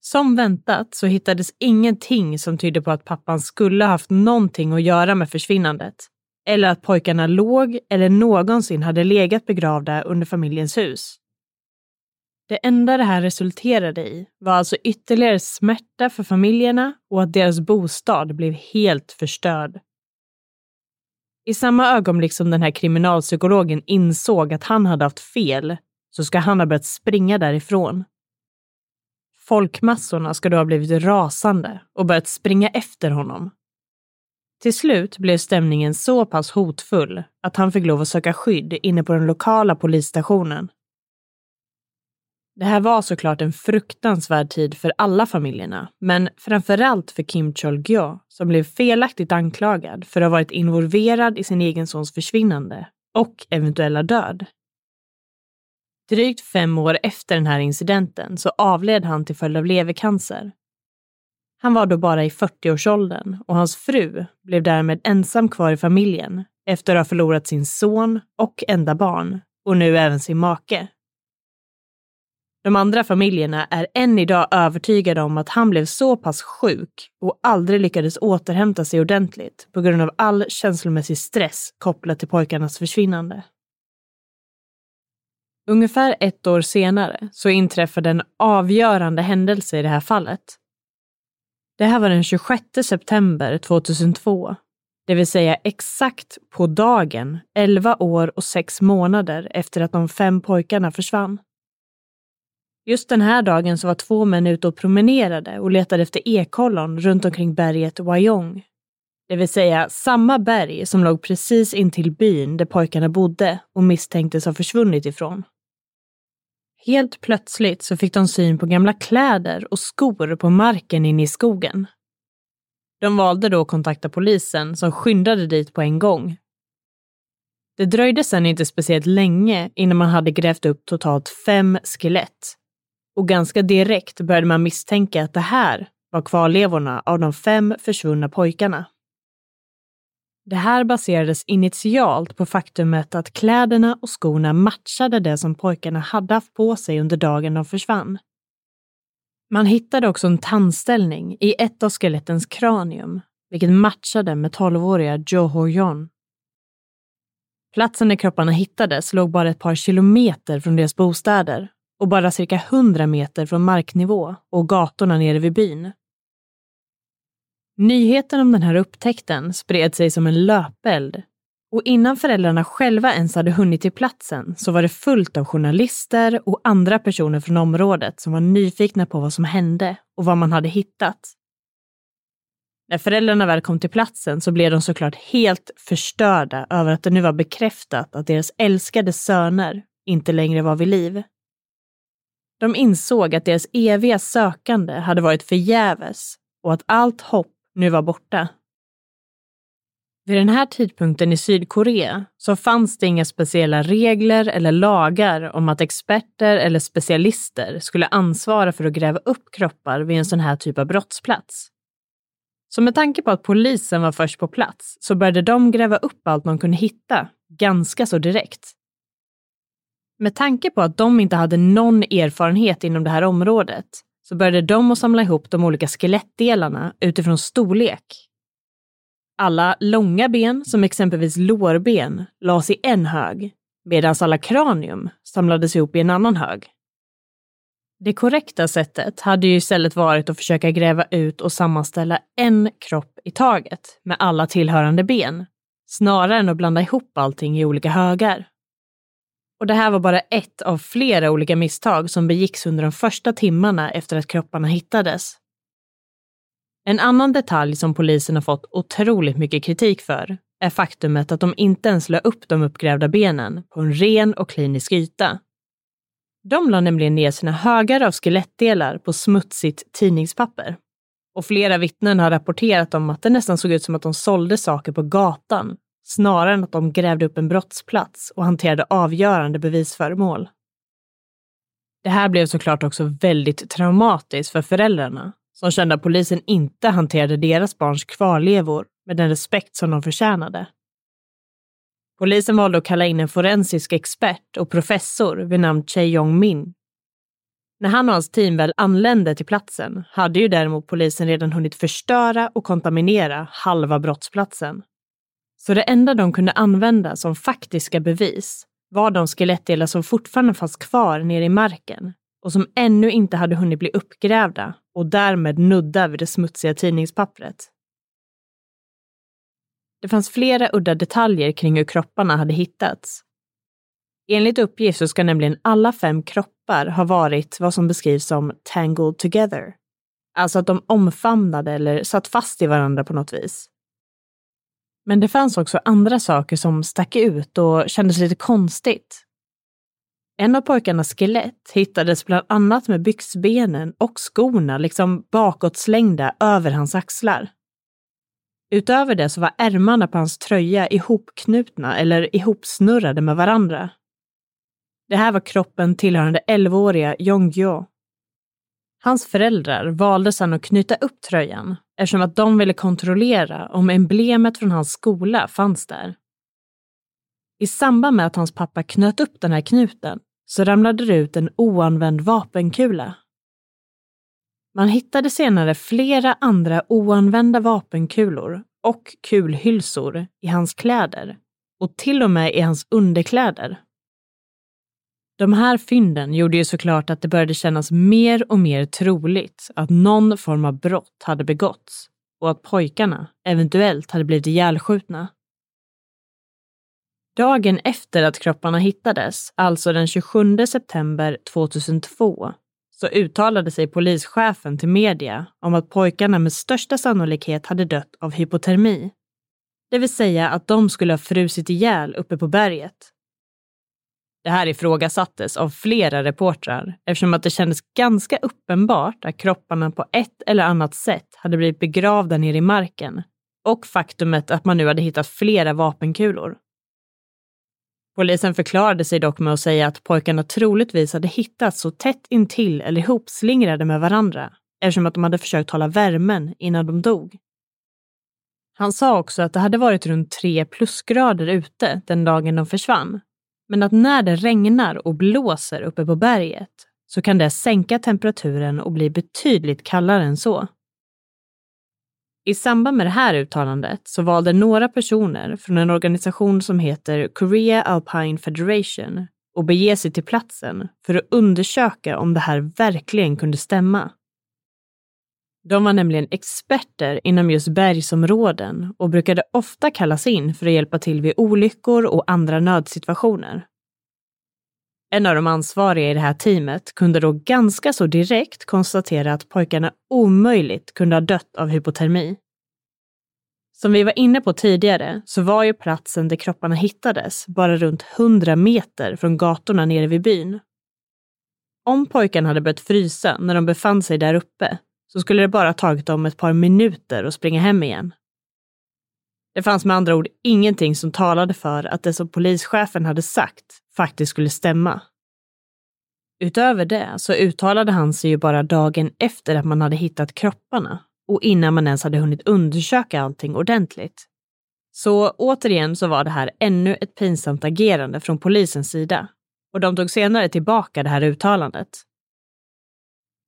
Som väntat så hittades ingenting som tydde på att pappan skulle haft någonting att göra med försvinnandet, eller att pojkarna låg eller någonsin hade legat begravda under familjens hus. Det enda det här resulterade i var alltså ytterligare smärta för familjerna och att deras bostad blev helt förstörd. I samma ögonblick som den här kriminalpsykologen insåg att han hade haft fel så ska han ha börjat springa därifrån. Folkmassorna ska då ha blivit rasande och börjat springa efter honom. Till slut blev stämningen så pass hotfull att han fick lov att söka skydd inne på den lokala polisstationen. Det här var såklart en fruktansvärd tid för alla familjerna, men framförallt för Kim Chol-gyo som blev felaktigt anklagad för att ha varit involverad i sin egen sons försvinnande och eventuella död. Drygt fem år efter den här incidenten så avled han till följd av levercancer. Han var då bara i 40-årsåldern och hans fru blev därmed ensam kvar i familjen efter att ha förlorat sin son och enda barn och nu även sin make. De andra familjerna är än idag övertygade om att han blev så pass sjuk och aldrig lyckades återhämta sig ordentligt på grund av all känslomässig stress kopplat till pojkarnas försvinnande. Ungefär ett år senare så inträffade en avgörande händelse i det här fallet Det här var den 26 september 2002, det vill säga exakt på dagen 11 år och 6 månader efter att de fem pojkarna försvann. Just den här dagen så var två män ute och promenerade och letade efter ekollon runt omkring berget Wyong. Det vill säga samma berg som låg precis intill byn där pojkarna bodde och misstänktes ha försvunnit ifrån. Helt plötsligt så fick de syn på gamla kläder och skor på marken inne i skogen. De valde då att kontakta polisen som skyndade dit på en gång. Det dröjde sedan inte speciellt länge innan man hade grävt upp totalt fem skelett. Och ganska direkt började man misstänka att det här var kvarlevorna av de fem försvunna pojkarna. Det här baserades initialt på faktumet att kläderna och skorna matchade det som pojkarna hade haft på sig under dagen de försvann. Man hittade också en tandställning i ett av skelettens kranium, vilket matchade med 12-åriga Joe Horjon. Platsen där kropparna hittades låg bara ett par kilometer från deras bostäder och bara cirka 100 meter från marknivå och gatorna nere vid byn. Nyheten om den här upptäckten spred sig som en löpeld och innan föräldrarna själva ens hade hunnit till platsen så var det fullt av journalister och andra personer från området som var nyfikna på vad som hände och vad man hade hittat. När föräldrarna väl kom till platsen så blev de såklart helt förstörda över att det nu var bekräftat att deras älskade söner inte längre var vid liv. De insåg att deras eviga sökande hade varit förgäves och att allt hopp nu var borta. Vid den här tidpunkten i Sydkorea så fanns det inga speciella regler eller lagar om att experter eller specialister skulle ansvara för att gräva upp kroppar vid en sån här typ av brottsplats. Så med tanke på att polisen var först på plats så började de gräva upp allt de kunde hitta ganska så direkt. Med tanke på att de inte hade någon erfarenhet inom det här området så började de att samla ihop de olika skelettdelarna utifrån storlek. Alla långa ben, som exempelvis lårben, lades i en hög, medan alla kranium samlades ihop i en annan hög. Det korrekta sättet hade ju istället varit att försöka gräva ut och sammanställa en kropp i taget med alla tillhörande ben, snarare än att blanda ihop allting i olika högar. Och det här var bara ett av flera olika misstag som begicks under de första timmarna efter att kropparna hittades. En annan detalj som polisen har fått otroligt mycket kritik för är faktumet att de inte ens la upp de uppgrävda benen på en ren och klinisk yta. De la nämligen ner sina högar av skelettdelar på smutsigt tidningspapper. Och flera vittnen har rapporterat om att det nästan såg ut som att de sålde saker på gatan snarare än att de grävde upp en brottsplats och hanterade avgörande bevisföremål. Det här blev såklart också väldigt traumatiskt för föräldrarna som kände att polisen inte hanterade deras barns kvarlevor med den respekt som de förtjänade. Polisen valde att kalla in en forensisk expert och professor vid namn Che Yong Min. När han och hans team väl anlände till platsen hade ju däremot polisen redan hunnit förstöra och kontaminera halva brottsplatsen så det enda de kunde använda som faktiska bevis var de skelettdelar som fortfarande fanns kvar nere i marken och som ännu inte hade hunnit bli uppgrävda och därmed nudda vid det smutsiga tidningspappret. Det fanns flera udda detaljer kring hur kropparna hade hittats. Enligt uppgift så ska nämligen alla fem kroppar ha varit vad som beskrivs som tangled together. Alltså att de omfamnade eller satt fast i varandra på något vis. Men det fanns också andra saker som stack ut och kändes lite konstigt. En av pojkarnas skelett hittades bland annat med byxbenen och skorna liksom bakåtslängda över hans axlar. Utöver det så var ärmarna på hans tröja ihopknutna eller ihopsnurrade med varandra. Det här var kroppen tillhörande 11-åriga Jonggyo. Hans föräldrar valde sedan att knyta upp tröjan eftersom att de ville kontrollera om emblemet från hans skola fanns där. I samband med att hans pappa knöt upp den här knuten så ramlade det ut en oanvänd vapenkula. Man hittade senare flera andra oanvända vapenkulor och kulhylsor i hans kläder och till och med i hans underkläder. De här fynden gjorde ju såklart att det började kännas mer och mer troligt att någon form av brott hade begåtts och att pojkarna eventuellt hade blivit ihjälskjutna. Dagen efter att kropparna hittades, alltså den 27 september 2002, så uttalade sig polischefen till media om att pojkarna med största sannolikhet hade dött av hypotermi. Det vill säga att de skulle ha frusit ihjäl uppe på berget. Det här ifrågasattes av flera reportrar eftersom att det kändes ganska uppenbart att kropparna på ett eller annat sätt hade blivit begravda nere i marken och faktumet att man nu hade hittat flera vapenkulor. Polisen förklarade sig dock med att säga att pojkarna troligtvis hade hittats så tätt intill eller ihopslingrade med varandra eftersom att de hade försökt hålla värmen innan de dog. Han sa också att det hade varit runt tre plusgrader ute den dagen de försvann, men att när det regnar och blåser uppe på berget så kan det sänka temperaturen och bli betydligt kallare än så. I samband med det här uttalandet så valde några personer från en organisation som heter Korea Alpine Federation att bege sig till platsen för att undersöka om det här verkligen kunde stämma. De var nämligen experter inom just bergsområden och brukade ofta kallas in för att hjälpa till vid olyckor och andra nödsituationer. En av de ansvariga i det här teamet kunde då ganska så direkt konstatera att pojkarna omöjligt kunde ha dött av hypotermi. Som vi var inne på tidigare så var ju platsen där kropparna hittades bara runt 100 meter från gatorna nere vid byn. Om pojkarna hade börjat frysa när de befann sig där uppe så skulle det bara tagit dem ett par minuter att springa hem igen. Det fanns med andra ord ingenting som talade för att det som polischefen hade sagt faktiskt skulle stämma. Utöver det så uttalade han sig ju bara dagen efter att man hade hittat kropparna och innan man ens hade hunnit undersöka allting ordentligt. Så återigen så var det här ännu ett pinsamt agerande från polisens sida och de tog senare tillbaka det här uttalandet.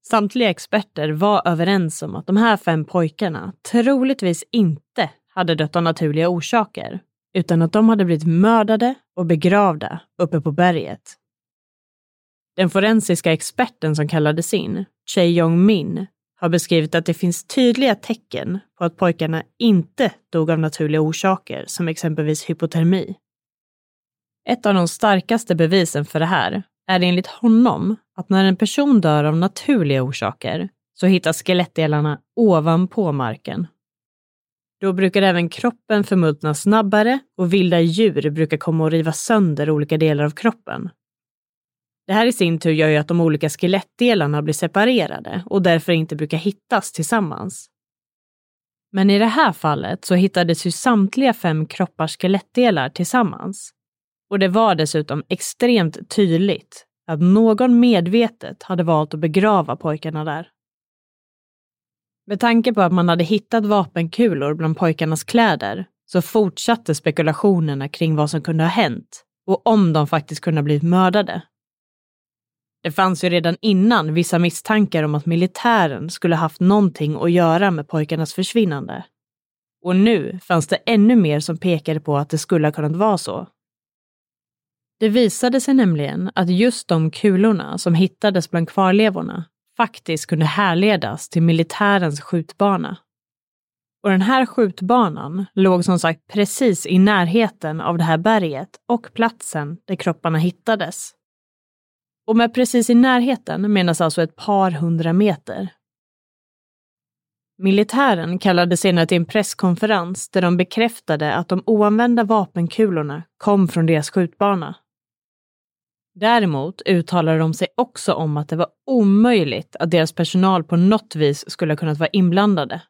Samtliga experter var överens om att de här fem pojkarna troligtvis inte hade dött av naturliga orsaker, utan att de hade blivit mördade och begravda uppe på berget. Den forensiska experten som kallades in, Chei Yong Min, har beskrivit att det finns tydliga tecken på att pojkarna inte dog av naturliga orsaker, som exempelvis hypotermi. Ett av de starkaste bevisen för det här är det enligt honom att när en person dör av naturliga orsaker så hittas skelettdelarna ovanpå marken. Då brukar även kroppen förmultna snabbare och vilda djur brukar komma och riva sönder olika delar av kroppen. Det här i sin tur gör ju att de olika skelettdelarna blir separerade och därför inte brukar hittas tillsammans. Men i det här fallet så hittades ju samtliga fem kroppars skelettdelar tillsammans. Och det var dessutom extremt tydligt att någon medvetet hade valt att begrava pojkarna där. Med tanke på att man hade hittat vapenkulor bland pojkarnas kläder så fortsatte spekulationerna kring vad som kunde ha hänt och om de faktiskt kunde ha blivit mördade. Det fanns ju redan innan vissa misstankar om att militären skulle haft någonting att göra med pojkarnas försvinnande. Och nu fanns det ännu mer som pekade på att det skulle ha kunnat vara så. Det visade sig nämligen att just de kulorna som hittades bland kvarlevorna faktiskt kunde härledas till militärens skjutbana. Och den här skjutbanan låg som sagt precis i närheten av det här berget och platsen där kropparna hittades. Och med precis i närheten menas alltså ett par hundra meter. Militären kallade senare till en presskonferens där de bekräftade att de oanvända vapenkulorna kom från deras skjutbana. Däremot uttalade de sig också om att det var omöjligt att deras personal på något vis skulle ha kunnat vara inblandade.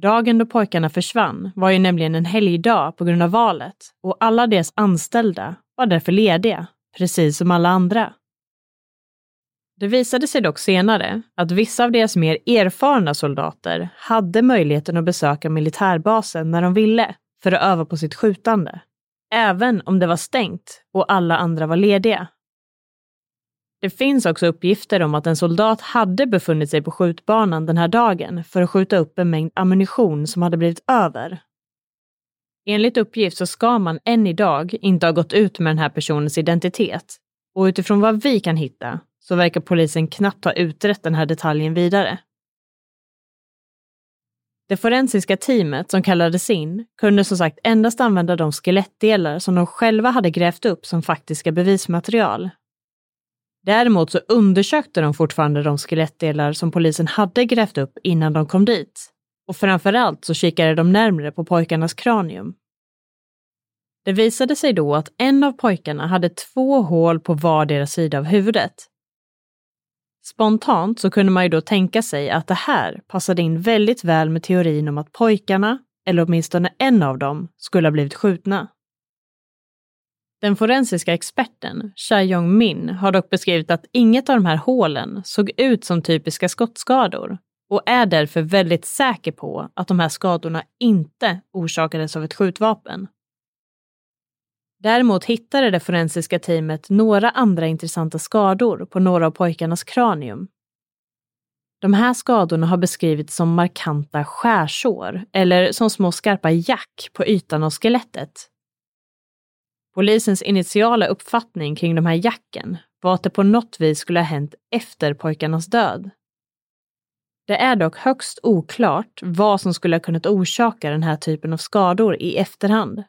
Dagen då pojkarna försvann var ju nämligen en helgdag på grund av valet och alla deras anställda var därför lediga precis som alla andra. Det visade sig dock senare att vissa av deras mer erfarna soldater hade möjligheten att besöka militärbasen när de ville för att öva på sitt skjutande, även om det var stängt och alla andra var lediga. Det finns också uppgifter om att en soldat hade befunnit sig på skjutbanan den här dagen för att skjuta upp en mängd ammunition som hade blivit över Enligt uppgift så ska man än idag inte ha gått ut med den här personens identitet och utifrån vad vi kan hitta så verkar polisen knappt ha utrett den här detaljen vidare. Det forensiska teamet som kallades in kunde som sagt endast använda de skelettdelar som de själva hade grävt upp som faktiska bevismaterial. Däremot så undersökte de fortfarande de skelettdelar som polisen hade grävt upp innan de kom dit. Och framförallt så kikade de närmre på pojkarnas kranium. Det visade sig då att en av pojkarna hade två hål på vardera sida av huvudet. Spontant så kunde man ju då tänka sig att det här passade in väldigt väl med teorin om att pojkarna, eller åtminstone en av dem, skulle ha blivit skjutna. Den forensiska experten, Chai Yong Min, har dock beskrivit att inget av de här hålen såg ut som typiska skottskador och är därför väldigt säker på att de här skadorna inte orsakades av ett skjutvapen. Däremot hittade det forensiska teamet några andra intressanta skador på några av pojkarnas kranium. De här skadorna har beskrivits som markanta skärsår eller som små skarpa jack på ytan av skelettet. Polisens initiala uppfattning kring de här jacken var att det på något vis skulle ha hänt efter pojkarnas död. Det är dock högst oklart vad som skulle ha kunnat orsaka den här typen av skador i efterhand.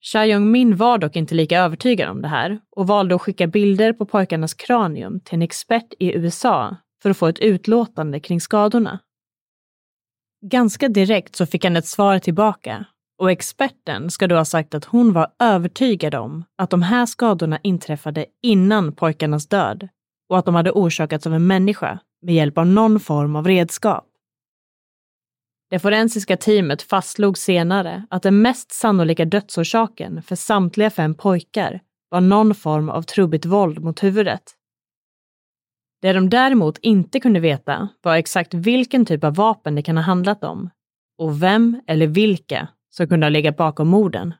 Cha Yong-min var dock inte lika övertygad om det här och valde att skicka bilder på pojkarnas kranium till en expert i USA för att få ett utlåtande kring skadorna. Ganska direkt så fick han ett svar tillbaka och experten ska då ha sagt att hon var övertygad om att de här skadorna inträffade innan pojkarnas död och att de hade orsakats av en människa med hjälp av någon form av redskap. Det forensiska teamet fastslog senare att den mest sannolika dödsorsaken för samtliga fem pojkar var någon form av trubbigt våld mot huvudet. Det de däremot inte kunde veta var exakt vilken typ av vapen det kan ha handlat om och vem eller vilka som kunde ha legat bakom morden.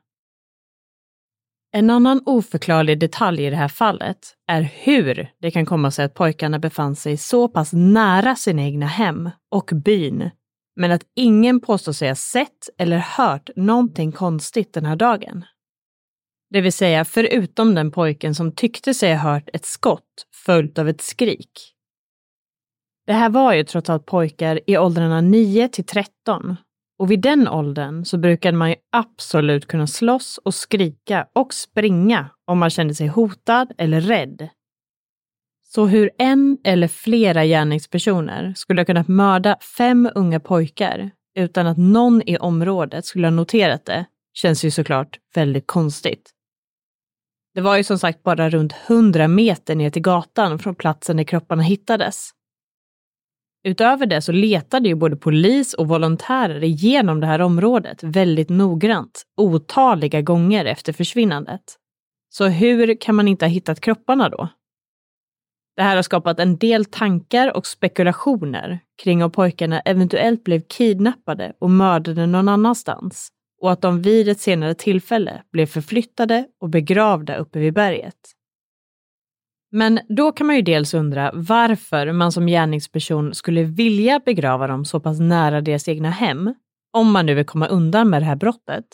En annan oförklarlig detalj i det här fallet är hur det kan komma sig att pojkarna befann sig så pass nära sina egna hem och byn men att ingen påstår sig ha sett eller hört någonting konstigt den här dagen. Det vill säga förutom den pojken som tyckte sig ha hört ett skott följt av ett skrik. Det här var ju trots allt pojkar i åldrarna 9 till 13 och vid den åldern så brukade man ju absolut kunna slåss och skrika och springa om man kände sig hotad eller rädd. Så hur en eller flera gärningspersoner skulle ha kunnat mörda fem unga pojkar utan att någon i området skulle ha noterat det känns ju såklart väldigt konstigt. Det var ju som sagt bara runt 100 meter ner till gatan från platsen där kropparna hittades. Utöver det så letade ju både polis och volontärer igenom det här området väldigt noggrant, otaliga gånger efter försvinnandet. Så hur kan man inte ha hittat kropparna då? Det här har skapat en del tankar och spekulationer kring om pojkarna eventuellt blev kidnappade och mördade någon annanstans och att de vid ett senare tillfälle blev förflyttade och begravda uppe vid berget. Men då kan man ju dels undra varför man som gärningsperson skulle vilja begrava dem så pass nära deras egna hem, om man nu vill komma undan med det här brottet.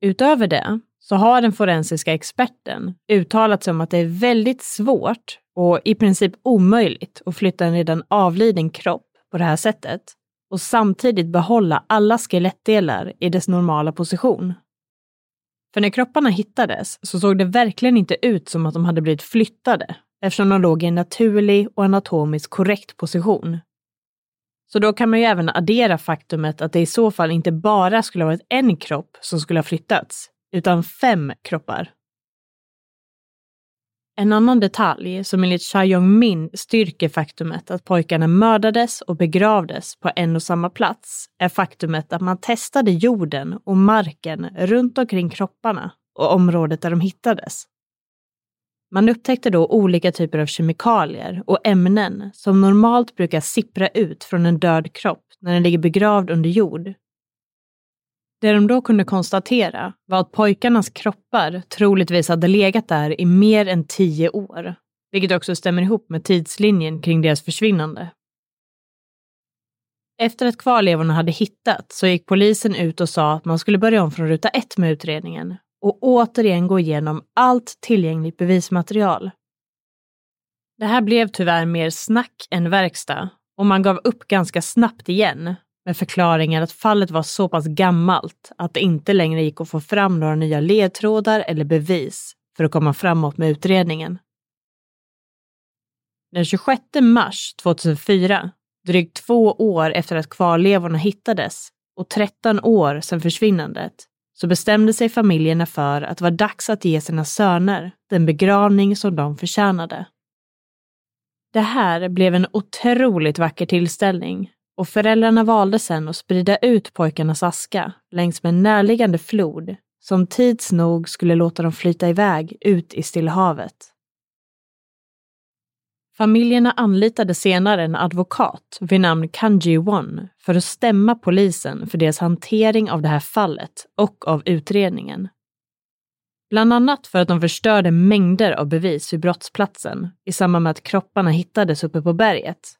Utöver det så har den forensiska experten uttalat sig om att det är väldigt svårt och i princip omöjligt att flytta en redan avliden kropp på det här sättet och samtidigt behålla alla skelettdelar i dess normala position. För när kropparna hittades så såg det verkligen inte ut som att de hade blivit flyttade eftersom de låg i en naturlig och anatomiskt korrekt position. Så då kan man ju även addera faktumet att det i så fall inte bara skulle ha varit en kropp som skulle ha flyttats, utan fem kroppar. En annan detalj som enligt Cha Yong-min styrker faktumet att pojkarna mördades och begravdes på en och samma plats är faktumet att man testade jorden och marken runt omkring kropparna och området där de hittades. Man upptäckte då olika typer av kemikalier och ämnen som normalt brukar sippra ut från en död kropp när den ligger begravd under jord det de då kunde konstatera var att pojkarnas kroppar troligtvis hade legat där i mer än tio år, vilket också stämmer ihop med tidslinjen kring deras försvinnande. Efter att kvarlevorna hade hittats så gick polisen ut och sa att man skulle börja om från ruta ett med utredningen och återigen gå igenom allt tillgängligt bevismaterial. Det här blev tyvärr mer snack än verkstad och man gav upp ganska snabbt igen med förklaringen att fallet var så pass gammalt att det inte längre gick att få fram några nya ledtrådar eller bevis för att komma framåt med utredningen. Den 26 mars 2004, drygt två år efter att kvarlevorna hittades och 13 år sedan försvinnandet, så bestämde sig familjerna för att det var dags att ge sina söner den begravning som de förtjänade. Det här blev en otroligt vacker tillställning och föräldrarna valde sedan att sprida ut pojkarnas aska längs med en närliggande flod som tids nog skulle låta dem flyta iväg ut i Stilla havet. Familjerna anlitade senare en advokat vid namn Kanji Won för att stämma polisen för deras hantering av det här fallet och av utredningen. Bland annat för att de förstörde mängder av bevis vid brottsplatsen i samband med att kropparna hittades uppe på berget.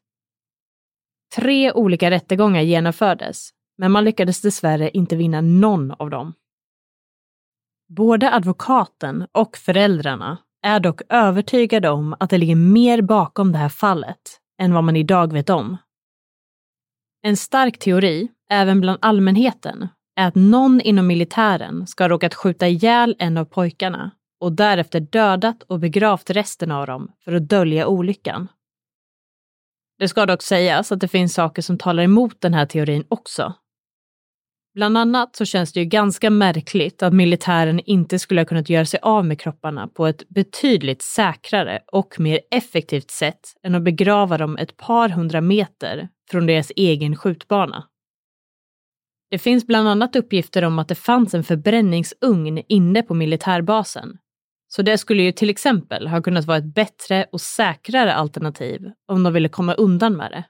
Tre olika rättegångar genomfördes, men man lyckades dessvärre inte vinna någon av dem. Både advokaten och föräldrarna är dock övertygade om att det ligger mer bakom det här fallet än vad man idag vet om. En stark teori, även bland allmänheten, är att någon inom militären ska ha råkat skjuta ihjäl en av pojkarna och därefter dödat och begravt resten av dem för att dölja olyckan. Det ska dock sägas att det finns saker som talar emot den här teorin också. Bland annat så känns det ju ganska märkligt att militären inte skulle ha kunnat göra sig av med kropparna på ett betydligt säkrare och mer effektivt sätt än att begrava dem ett par hundra meter från deras egen skjutbana. Det finns bland annat uppgifter om att det fanns en förbränningsugn inne på militärbasen. Så det skulle ju till exempel ha kunnat vara ett bättre och säkrare alternativ om de ville komma undan med det.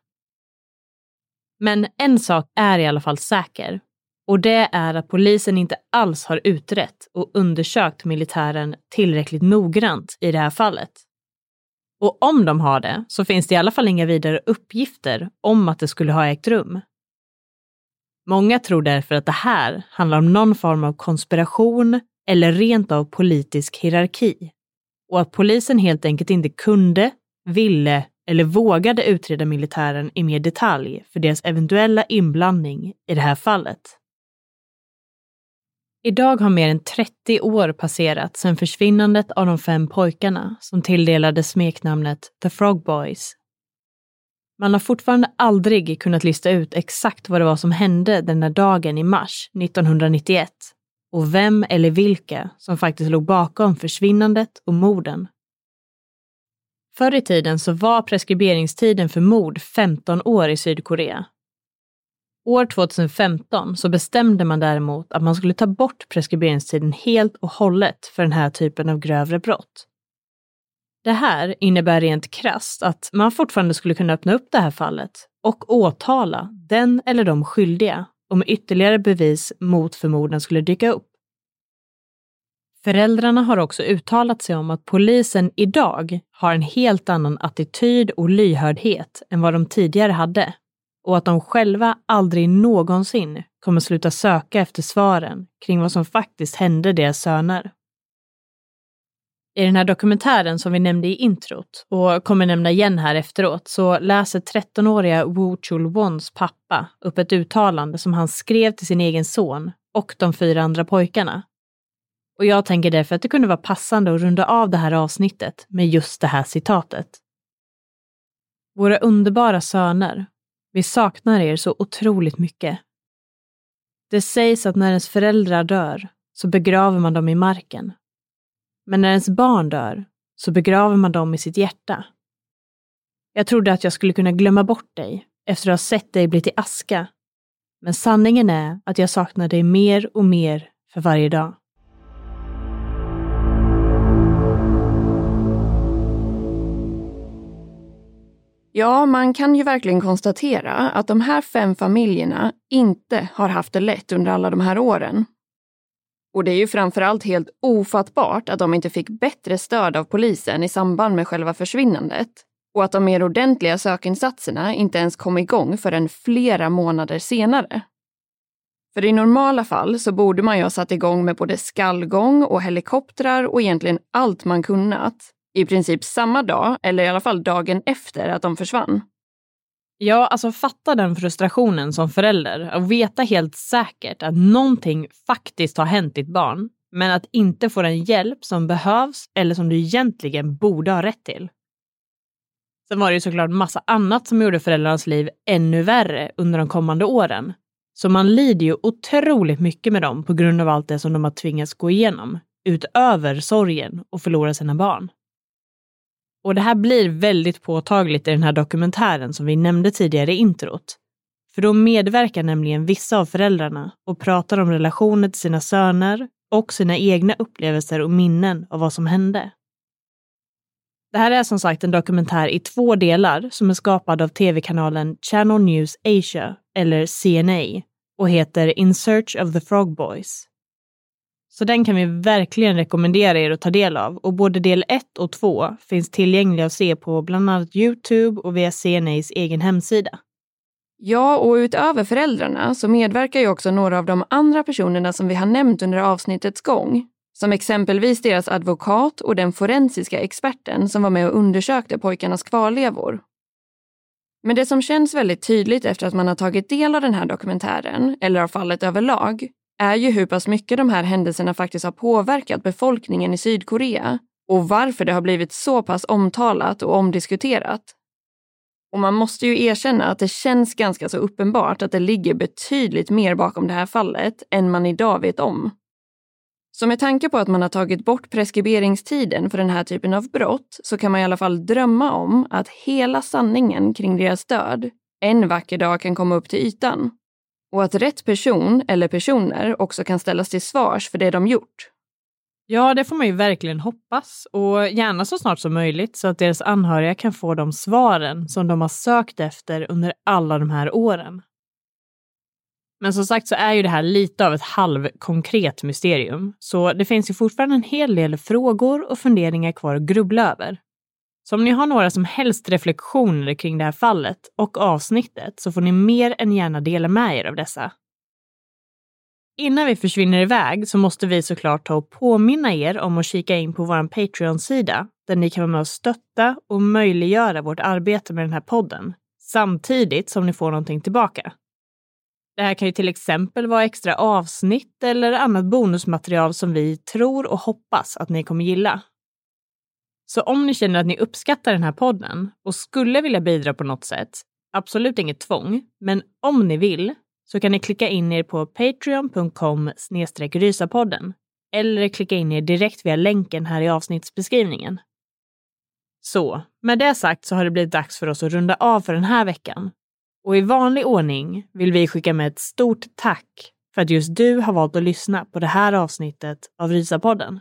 Men en sak är i alla fall säker och det är att polisen inte alls har utrett och undersökt militären tillräckligt noggrant i det här fallet. Och om de har det så finns det i alla fall inga vidare uppgifter om att det skulle ha ägt rum. Många tror därför att det här handlar om någon form av konspiration eller rent av politisk hierarki. Och att polisen helt enkelt inte kunde, ville eller vågade utreda militären i mer detalj för deras eventuella inblandning i det här fallet. Idag har mer än 30 år passerat sedan försvinnandet av de fem pojkarna som tilldelades smeknamnet The Frog Boys. Man har fortfarande aldrig kunnat lista ut exakt vad det var som hände den där dagen i mars 1991 och vem eller vilka som faktiskt låg bakom försvinnandet och morden. Förr i tiden så var preskriberingstiden för mord 15 år i Sydkorea. År 2015 så bestämde man däremot att man skulle ta bort preskriberingstiden helt och hållet för den här typen av grövre brott. Det här innebär rent krast att man fortfarande skulle kunna öppna upp det här fallet och åtala den eller de skyldiga om ytterligare bevis mot förmodan skulle dyka upp. Föräldrarna har också uttalat sig om att polisen idag har en helt annan attityd och lyhördhet än vad de tidigare hade och att de själva aldrig någonsin kommer sluta söka efter svaren kring vad som faktiskt hände deras söner. I den här dokumentären som vi nämnde i introt och kommer nämna igen här efteråt så läser 13-åriga Wu Chul-wons pappa upp ett uttalande som han skrev till sin egen son och de fyra andra pojkarna. Och jag tänker därför att det kunde vara passande att runda av det här avsnittet med just det här citatet. Våra underbara söner, vi saknar er så otroligt mycket. Det sägs att när ens föräldrar dör så begraver man dem i marken men när ens barn dör så begraver man dem i sitt hjärta. Jag trodde att jag skulle kunna glömma bort dig efter att ha sett dig bli till aska. Men sanningen är att jag saknar dig mer och mer för varje dag. Ja, man kan ju verkligen konstatera att de här fem familjerna inte har haft det lätt under alla de här åren. Och det är ju framförallt helt ofattbart att de inte fick bättre stöd av polisen i samband med själva försvinnandet och att de mer ordentliga sökinsatserna inte ens kom igång förrän flera månader senare. För i normala fall så borde man ju ha satt igång med både skallgång och helikoptrar och egentligen allt man kunnat. I princip samma dag, eller i alla fall dagen efter att de försvann. Ja, alltså fatta den frustrationen som förälder att veta helt säkert att någonting faktiskt har hänt ditt barn, men att inte få den hjälp som behövs eller som du egentligen borde ha rätt till. Sen var det ju såklart massa annat som gjorde föräldrarnas liv ännu värre under de kommande åren. Så man lider ju otroligt mycket med dem på grund av allt det som de har tvingats gå igenom, utöver sorgen och förlora sina barn. Och det här blir väldigt påtagligt i den här dokumentären som vi nämnde tidigare i introt. För då medverkar nämligen vissa av föräldrarna och pratar om relationer till sina söner och sina egna upplevelser och minnen av vad som hände. Det här är som sagt en dokumentär i två delar som är skapad av tv-kanalen Channel News Asia, eller CNA, och heter In Search of the Frog Boys. Så den kan vi verkligen rekommendera er att ta del av och både del 1 och 2 finns tillgängliga att se på bland annat Youtube och via CNAs egen hemsida. Ja, och utöver föräldrarna så medverkar ju också några av de andra personerna som vi har nämnt under avsnittets gång. Som exempelvis deras advokat och den forensiska experten som var med och undersökte pojkarnas kvarlevor. Men det som känns väldigt tydligt efter att man har tagit del av den här dokumentären, eller av fallet överlag, är ju hur pass mycket de här händelserna faktiskt har påverkat befolkningen i Sydkorea och varför det har blivit så pass omtalat och omdiskuterat. Och man måste ju erkänna att det känns ganska så uppenbart att det ligger betydligt mer bakom det här fallet än man idag vet om. Så med tanke på att man har tagit bort preskriberingstiden för den här typen av brott så kan man i alla fall drömma om att hela sanningen kring deras död en vacker dag kan komma upp till ytan. Och att rätt person eller personer också kan ställas till svars för det de gjort. Ja, det får man ju verkligen hoppas och gärna så snart som möjligt så att deras anhöriga kan få de svaren som de har sökt efter under alla de här åren. Men som sagt så är ju det här lite av ett halvkonkret mysterium, så det finns ju fortfarande en hel del frågor och funderingar kvar att grubbla över. Så om ni har några som helst reflektioner kring det här fallet och avsnittet så får ni mer än gärna dela med er av dessa. Innan vi försvinner iväg så måste vi såklart ta och påminna er om att kika in på vår Patreon-sida där ni kan vara med och stötta och möjliggöra vårt arbete med den här podden samtidigt som ni får någonting tillbaka. Det här kan ju till exempel vara extra avsnitt eller annat bonusmaterial som vi tror och hoppas att ni kommer gilla. Så om ni känner att ni uppskattar den här podden och skulle vilja bidra på något sätt, absolut inget tvång, men om ni vill så kan ni klicka in er på patreon.com rysapodden eller klicka in er direkt via länken här i avsnittsbeskrivningen. Så, med det sagt så har det blivit dags för oss att runda av för den här veckan. Och i vanlig ordning vill vi skicka med ett stort tack för att just du har valt att lyssna på det här avsnittet av Rysapodden.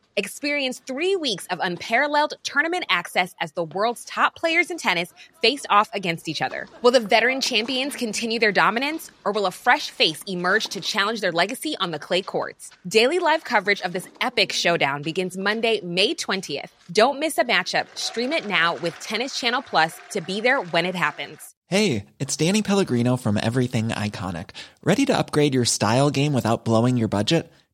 Experience three weeks of unparalleled tournament access as the world's top players in tennis face off against each other. Will the veteran champions continue their dominance, or will a fresh face emerge to challenge their legacy on the clay courts? Daily live coverage of this epic showdown begins Monday, May 20th. Don't miss a matchup. Stream it now with Tennis Channel Plus to be there when it happens. Hey, it's Danny Pellegrino from Everything Iconic. Ready to upgrade your style game without blowing your budget?